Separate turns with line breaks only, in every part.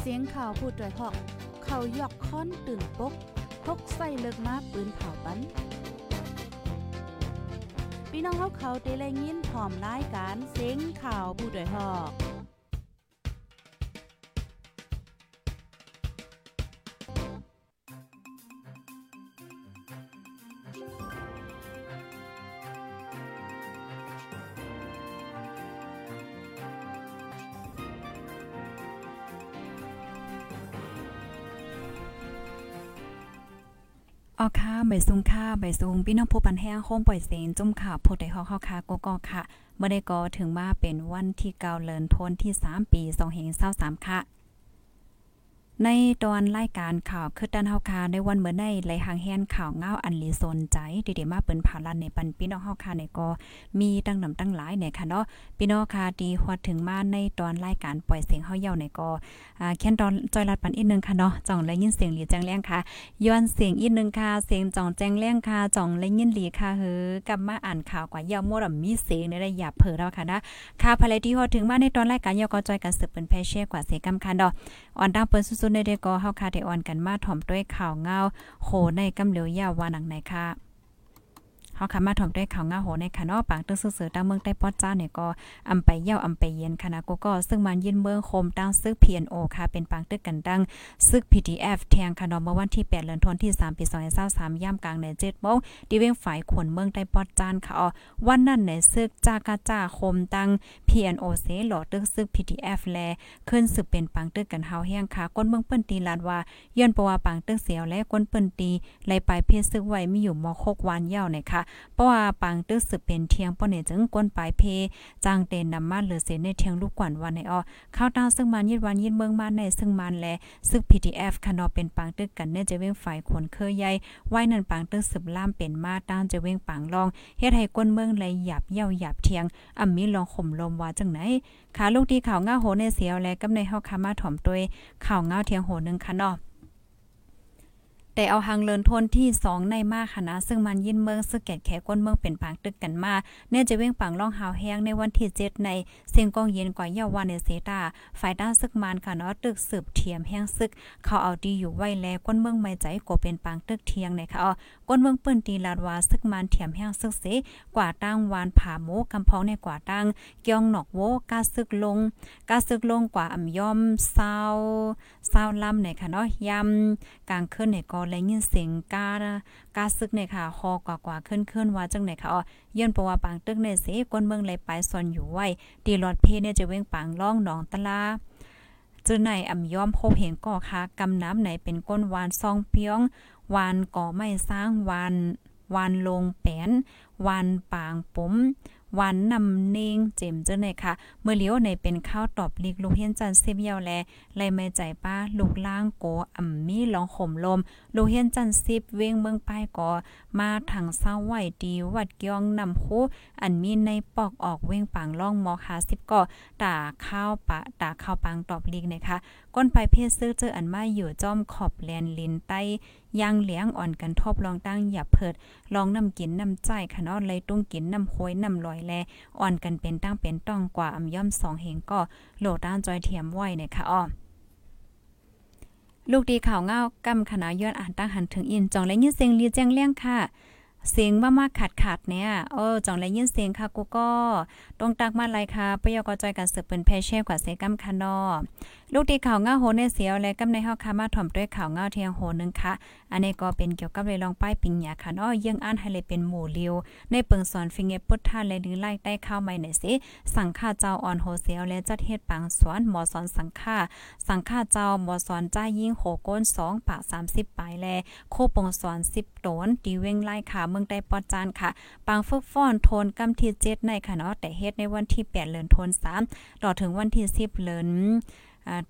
เสียงข่าวผู้ด้วยหอก เขายอกค้อนตื่นปกพกใส่เลิกมาปืนเผาปันพี่น้องเขาเขาได้แลยินพร้อมรายการเสียงข่าวผู้ด้วยหอก ออค่ะใบซุงค่ะใบซุงพี่น้องผู้ปันแห้งโค้งปล่อยเสียงจุ่มข่าวผู้ใดฮอกเข้าค่ะก็ก็ค่ะเมื่อได้ก็ถึงมาเป็นวันที่เกาเลินทนที่ 3 ปี2523ค่ะ ในตอนรายการข่าวคือดันเฮาคาในวันเมื่อในไหลหางแฮนข่าวเงาอันลีสนใจเดๆมาเปิ้นผาลันในปันพี่น้องเฮาคาในก็มีตั้งนำตั้งหลายเนี่ยค่ะเนาะพี่น้องคาดีฮอดถึงมาในตอนรายการปล่อยเสียงเฮาเย่าในก็อ่าแค่นตอนจอยรัดปันอีกนึงค่ะเนาะจ่องและยินเสียงหลีแจ้งแรงค่ะย้อนเสียงอีกนึงค่ะเสียงจ่องแจ้งแรงค่ะจ่องและยินหลีค่ะเฮอกลับมาอ่านข่าวกว่าเย่าโมดมีเสียงได้หยับเผอแล้วค่ะนะค่ะภายที่ฮอดถึงมาในตอนรายการเย่าก็จอยกันสืบเปิ้นแพเช่กว่าเสียงกำคันดอกอ่อนดังเปิ้นสุในเดก็เฮาค่ะได้ออนกันมาถ่อมด้วยข่าวเงาโหในกำเหลียวยาววานังไหนค่ะ ฮาค่ะมาถ่อมด้วยข่าวเงาโหในค่ะเนาะปางตึกซื่อๆตั้งเมืองใต้ป้อจ้าเนี่ยก็อำไปเย่าอำไปเย็นคณะก็ก็ซึ่งมันยินเมืองโคมตั้งซึก PNO ค่ะเป็นปางตึกกันดังซึก PDF แทงค่ะเนาะเมื่อวันที่8เดือนธันวาคมที่3ปี2023ย่ำกลางใน7โมงที่เวงฝ่ายขนเมืองใต้ป้อจ้านค่ะอ๋อวันนั้นในซึกจากาจ้าโคมตั้ง PNO เสหลอตึกซึก PDF แลขึ้นสืบเป็นปังตึกกันเฮาแห้งค่ะก้นเมืองเปิ้นตีลานว่าย้อนประว่าปังตึกเสียวและก้นเปิ้นตีไหลไปเพศซึกไว้มีอยู่ม6วันยาวนะคะเพราะว่าปังตึกสืบเป็นเทียงป้อเนี่ยจึงก้นปลายเพจางเตนนำมาเหลือเสในเทียงลูกกวนวันในอ้อข้าวตาซึ่งมันยิดวันยิดเมืองมาในซึ่งมันแลซึก PDF ค่ะเนาะเป็นปังตึกกันเนี่ยจะเว้งฝ่ายคนเคยใหญ่ไว้นั่นปังตึกสืบล่ามเป็นมาตามจะเว้งปังรองเฮ็ดให้ก้นเมืองไหลหยับเย่าหยับเทียงอ่ำมีลองข่มลมว่าจังไหนขาลูกที่ข่าวง้าโหในเสียวและกำในเฮาคามาถ่อมตัวยข่าวง้าเทียงโหนึงค่ะเนาะ แต่เอาหังเลินทนที่ 2 ในมาคณะซึ่งมันยินเมืองสึกแก่แขก้นเมืองเป็นปางตึกกันมาเนื่อจะเว้งปังล่องหาวแห้งในวันที่7ในเสียงกองเย็นกว่าเยาวันในเซตาฝ่ายด้านซึกมันค่ะเนาะตึกสืบเทียมแห้งซึก เขาเอาดีอยู่ไว้แลก้นเมืองไม่ใจก็เป็นปางตึกเทียงในค่ะอ๋อก้นเมืองเปิ้นตีลาดวาซึกมันเทียมแห้งซึกเสกว่าตั้งวานผาโมกำพองในกว่าตั้งเกียงหนอกโวกาซึกลงกาซึกลงกว่าอ่ำย่อมเศร้าเศร้าลำในค่ะเนาะยำกลางคืนในก็แลยินเสียงกากาซึกเนี่ยค่ะฮอกว่ากว่าขึ้นขึ้นว่าจังไหนค่ะอ๋อย้อนเพราะว่าปางตึกในเสกวนเมืองไหลไปส่วนอยู่ไว้ดีรอดเพเนี่ยจะเว้งปางล่องหนองตะลาจื้อในอ่ำย้อมพบเห็นก่อค่ะกำน้ำไหนเป็นก้นวานซองเปียงวานก่อไม่สร้างวานวานลงแปนวานปางปุ๋ม วันนำเนงเจมเจ้าในค่ะ เมื่อเลี้ยวในเป็นข้าวตอบลีกลูกเฮียนจันเซเบียวแลไล่ไม่ใจป้าลูกล่างโกอ่ำมีลองข่มลม ลูกเฮียนจันซิบเวงเมืองป้ายก่อมาถังเศร้าไหวดีวัดเกียงนำคู่อันมีในปอกออกเวงปังล่องมอคาสิบก่อตาข้าวปะตาข้าวปังตอบลีกนะคะก้นไปเพศซื้อเจออันมาอยู่จอมขอบแลนลินใต้ ยางเหลียงอ่อนกันทบลองตั้งหยับเพิดลองนำกินนำใจขนอดเลยตุ้งกินนำโอยนำลอยแลอ่อนกันเป็นตั้งเป็นต้องกว่าอำย่อมสองเหงก็โหลดด้านจอยเทียมไว้นะคะอ้อลูกดีข่าวเงากำขนาย้อนอ่านตั้งหันถึงอินจองและยืนเสียงลีแจ้งเลี้ยงค่ะ เสียงมามากขาดขาดเนี่ยเออจ่องและยินเสียงค่ะกูก็ตรงตักมาไรค่ะปยกจอยกันสืบเป็นแพเช่กว่าเซกัมคานอลูกตีข่าวง้าโหในเสียวและกำในเฮาคามาถ่อมด้วยข่าวง้าเทียงโหนึงค่ะ อันนี้ก็เป็นเกี่ยวกับเลยลองป้ายปิงหยาค่ะเนาะยังอ่านให้เลยเป็นหมู่เลียวในเปิงสอนฟิงเงปุทธาและดึงไล่ใต้ข้าวใหม่หน่อยสิสังฆาเจ้าอ่อนโหเสียวและจัดเฮ็ดปังสวนหมอสอนสังฆาสังฆาเจ้าหมอสอนจ้ายิ่งโหก้น2ปาก30ปลายแลโคปงสอน10โตนตีเว้งไล่ขาเมืองได้ปอจานค่ะ ปังฝึกฟ้อนโทนกำที่7ในค่ะเนาะแต่เฮ็ดในวันที่8เดือนธันวาคมต่อถึงวันที่ 10เดือน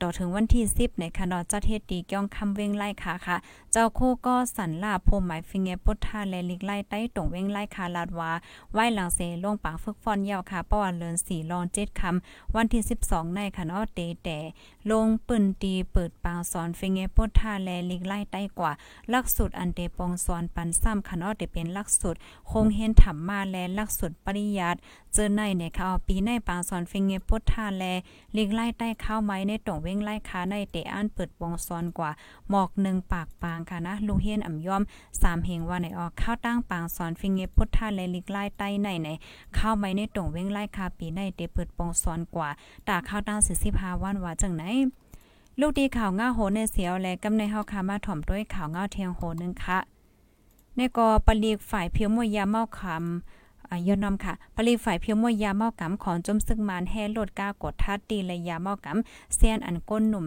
ต่อถึงวันที่ 10 ในคะนอจัดเฮ็ดดีก้องคำเว้งไล่ค่ะค่ะ เจ้าคู่ก็สันลาพมหมายฟิงเงปุทธาและลิกไล่ใต้ตรงเว้งไล่ค่ะลาดว่าไหว้หลังเสลงปางฝึกฟอนยาวค่ะป้อนเลิน4ลอง7คำวันที่ 12 ในค่ะเนาะเตแต่ ลงปืนตีเปิดปางสอนฟิงเงปุทธาและลิกไล่ใต้กว่าหลักสูตรอันเตปองสอนปันซ้ำค่ะนาะได้เป็นหลักสูตรคงเห็นธรรมมาและหลักสูตรปริยัติเจอในเนี่ยค่ะปีในปางสอนฟิงเงปุทธาและลิกไล่ใต้เข้าไม้ในตงเว้งไล่คาในเตอันเปิดวงซอนกว่า หมอกหนึ่งปากปางค่ะนะลุงเฮียนอ่ำย่อมสามเฮงว่าในออกข้าวตั้งปางสอนฟิงเงพุทธาและลิกไล่ใต้ในในเข้าไปในตงเว้งไล่คาปีในเตเปิดวงซอนกว่าตาข้าวตั้ง45วันว่าจังไหนลูกดีข่าวง่าโหในเสียวและกำในเฮาคามาถ่อมด้วยข่าวง่าเทียงโหนึงค่ะในกอปลีกฝ่ายเพียวมวยยาเมาคำยอนอมค่ะปลีฝ่ายเพียวมวยยาเมากำของจมซึกมานแห่โลดก้ากดทัดตีและยาเมากำเซียนอันก้นหนุ่ม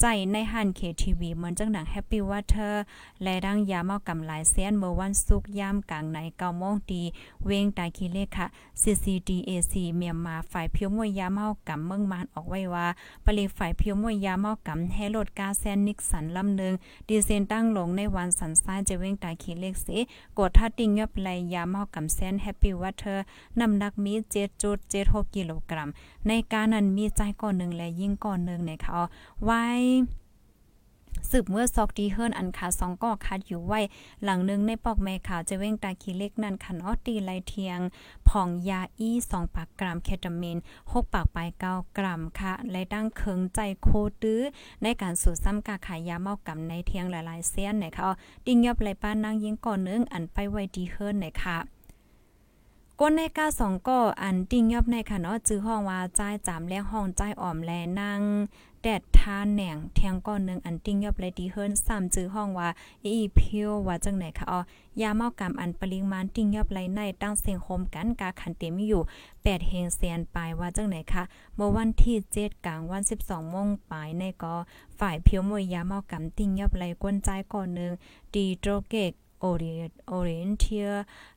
ใจในหันเคทีวีเหมือนจังหนังแฮปปี้ว่าเธอและดังยาเมากำหลายเสียนเมื่อวันศุกร์ยามกลางในเกาโมงดีเวงตายคีเลขค่ะ CCDAC เมียนมาฝ่ายเพียวมวยยาเมากำเมืองมานออกไว้ว่าปริฝ่ายเพียวมวยยาเมากำให้รถกาแซนนิกสันลำหนึ่งดีเซนตั้งลงในวันสันซ้ายจะเวงตายคีเลขเสกดทัดติงยบไหลยาเมากำแซนแฮปปี้ว่าเธอน้ำหนักมี7.76กิโลกรัมในการนั้นมีใจก่อนหนึ่งและยิ่งก่อนหนึ่งเนี่ยเขาไว้สืบเมื่อซอกดีเฮิรนอันคาสองก็คัดอยู่ไว้ หลังนึงในปอกแม่ขาวจะเว้งตาคีเล็กนั่นคันออตีไลเทียงผ่องยาอี้2ปากกรัมเคตามีน6ปากปลาย9กรัมค่ะและดั้งเคิงใจโคตื้อ ในการสูตรซ้ำกาขายยาเมากำในเทียงหลายๆเส้นไหนคะดิ้งยอบไหลป้านนางยิงก่อนนึงอันไปไว้ดีเฮิรนไหนค่ะ ก้นในก้าสองก็อันติ้งยอบในค่ะเนาะจื้อห้องว่าจ่ายจามแล้วห้องจ่ายอ่อมแลนางแดดทานแหน่งแทงก้อนนึงอันติ้งยอบเลยดีเฮิรนซ้ำจื้อห้องว่าอีเพียวว่าจังไหนค่ะอ๋อยาเมากำอันปริมาณติ้งยอบไรในตั้งเสียงโฮมกันกาขันเต็มอยู่8เฮงเซียนปลายว่าจังไหนคะเมื่อวันที่7กลางวัน 12โมงปลายในก็ฝ่ายเพียวมวยยาเมากำติ้งยอบไรกวนใจก่อนนึงดีโตรเกก โอเรียโอเรนเทีย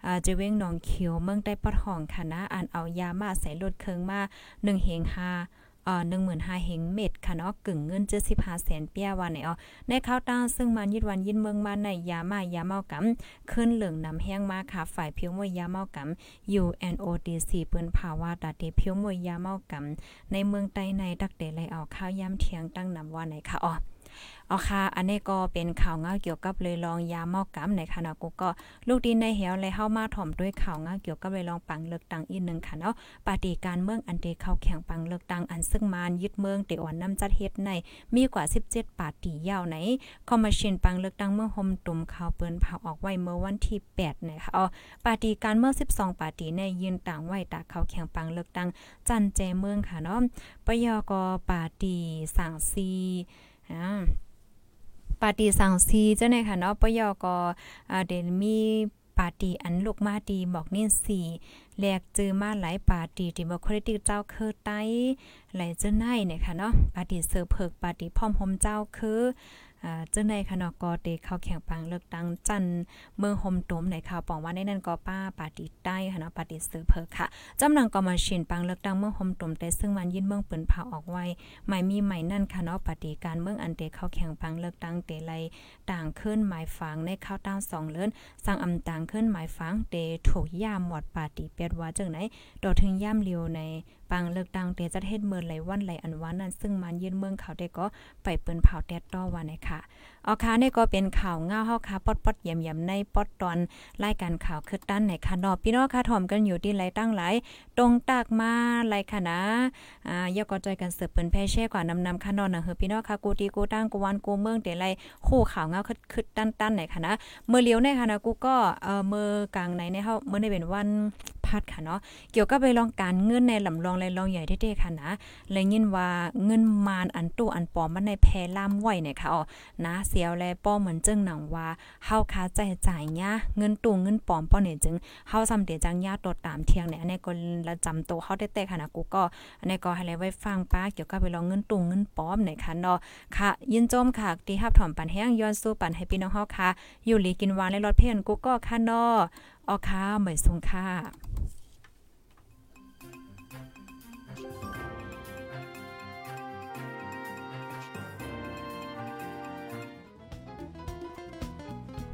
อ่าจะเว้งหนองเขียวเมืองใต้ปอดห้องค่ะนะอ่านเอายามาใส่รถเคิงมา1เฮง5อ่อ15,000เฮงเม็ดค่ะเนาะกึ่งเงิน75แสนเปียวันในอ๋อในข้าวตาซึ่งมันยิดวันยินเมืองมาในยามายาเมากำขึ้นเหลืองนำแห้งมาค่ะฝ่ายเพียวมวยยาเมากำ UNODC เปิ้นภาวะตาเตเพียวมวยยาเมากำในเมืองใต้ในดักเดเลเอาข้าวยามเที่ยงตั้งนำว่าไหนค่ะอ๋อ เอาค่ะ อันนี้ก็เป็นข่าวเงาเกี่ยวกับเลยลองยาเมากำในคณะกูก็ลูกดินในเหวเลยเข้ามาถ่อมด้วยข่าวเงาเกี่ยวกับเลยลองปังเลือกตั้งอีกหนึ่งค่ะเนาะปฏิการเมืองอันเดเข้าแข่งปังเลือกตั้งอันซึ่งมานยึดเมืองเตอ่อนน้ำจัดเฮ็ดในมีกว่า 17 ปาร์ตี้ยาวไหนคอมมิชชั่นปังเลือกตั้งเมืองโฮมตุ่มข่าวเปิ้นเผาออกไว้เมื่อวันที่8นะคะอ๋อปฏิการเมือง12 ปาร์ตี้ในยืนต่างไว้ตาเข้าแข่งปังเลือกตั้งจันแจเมืองค่ะเนาะปยกปาร์ตี้สังซี อ่าปาร์ตี้สังซีเจ้าไหนค่ะเนาะปยอกอเดนมีปาร์ตี้อันลูกมาดีบอกนี่สี่แลกจือมาหลายปาร์ตี้ดิโมครติกเจ้าคือไต้หลายเจ้าไหนเนี่ยค่ะเนาะปาร์ตี้เซอร์เพิกปาร์ตี้พร้อมโฮมเจ้าคือ อ่าจังในคณะกอเตเข้าแข่งปังเลือกตั้งจันเมืองโฮมตมในข่าวปองว่าในนั้นก็ป้าปาติใต้ค่ะปาติซื้อเพอค่ะจำนังก็มาชินปังเลือกตั้งเมืองโฮมตมแต่ซึ่งมันยินเมืองปิ้นเผาออกไว้หมายมีใหม่นั่นค่ะปฏิการเมืองอันเตเข้าแข่งปังเลือกตั้งเตไลต่างขึ้นหมายฝังในข้าวตั้ง2เลินสั่งอำต่างขึ้นหมายฝังเตถูกย่ามหมดปาติเปียดว่าจังไหนดอถึงย่ามเลียวในปังเลือกตั้งเตจะเฮ็ดเมืองไหลวันไหลอันวันนั้นซึ่งมันยืนเมืองเขาได้ก็ไปเปิ้นเผาแดดต่อว่าในค่ะค่ะเอาค่ะนี่ก็เป็นข่าวเงาเฮาค่ะปอดปอดเยี่ยมๆในปอดตอนรายการข่าวคือตั้นในค่ะนอพี่น้องค่ะถ่อมกันอยู่ที่ไรตั้งหลายตรงตากมาไรค่ะนะอ่ายกอจอยกันเสิร์ฟเปิ้นแพ่แช่กว่านำนำค่ะนอนนะเฮอพี่น้องค่ะกูตีกูตั้งกูวันกูเมืองเตไรคู่ข่าวเงาคือคือตั้นตั้นไหนค่ะนะเมื่อเลี้ยวในค่ะนะกูก็เอ่อเมื่อกลางในในเฮาเมื่อในเป็นวันพัดค่ะเนาะเกี่ยวกับไปลองการเงินในลำลองและลองใหญ่เท่ๆค่ะนะเลยยินว่าเงินมานอันตู้อันปอมมันในแพรล่ามไหวเนี่ยค่ะอ๋อนะเสียวแลป้อเหมือนจึงหนังว่าเฮาคาใจจ่ายยะเงินตู้เงินปอมป้อเนี่ยจึงเฮาซำเดจังยาตดตามเที่ยงเนี่ยอันนี้ก็ละจำตัวเฮาได้แต่ค่ะนะกูก็อันนี้ก็ให้เลยไว้ฟังป้าเกี่ยวกับไปลองเงินตู้เงินปอมเนี่ยค่ะเนาะค่ะ ยินโจมค่ะที่ฮับถอมปันแห้งย้อนสู้ปันให้พี่น้องเฮาค่ะ อยู่หลีกินวานและรถเพ่นกูก็ค่ะเนาะออค่ะเหมือนสงค่ะ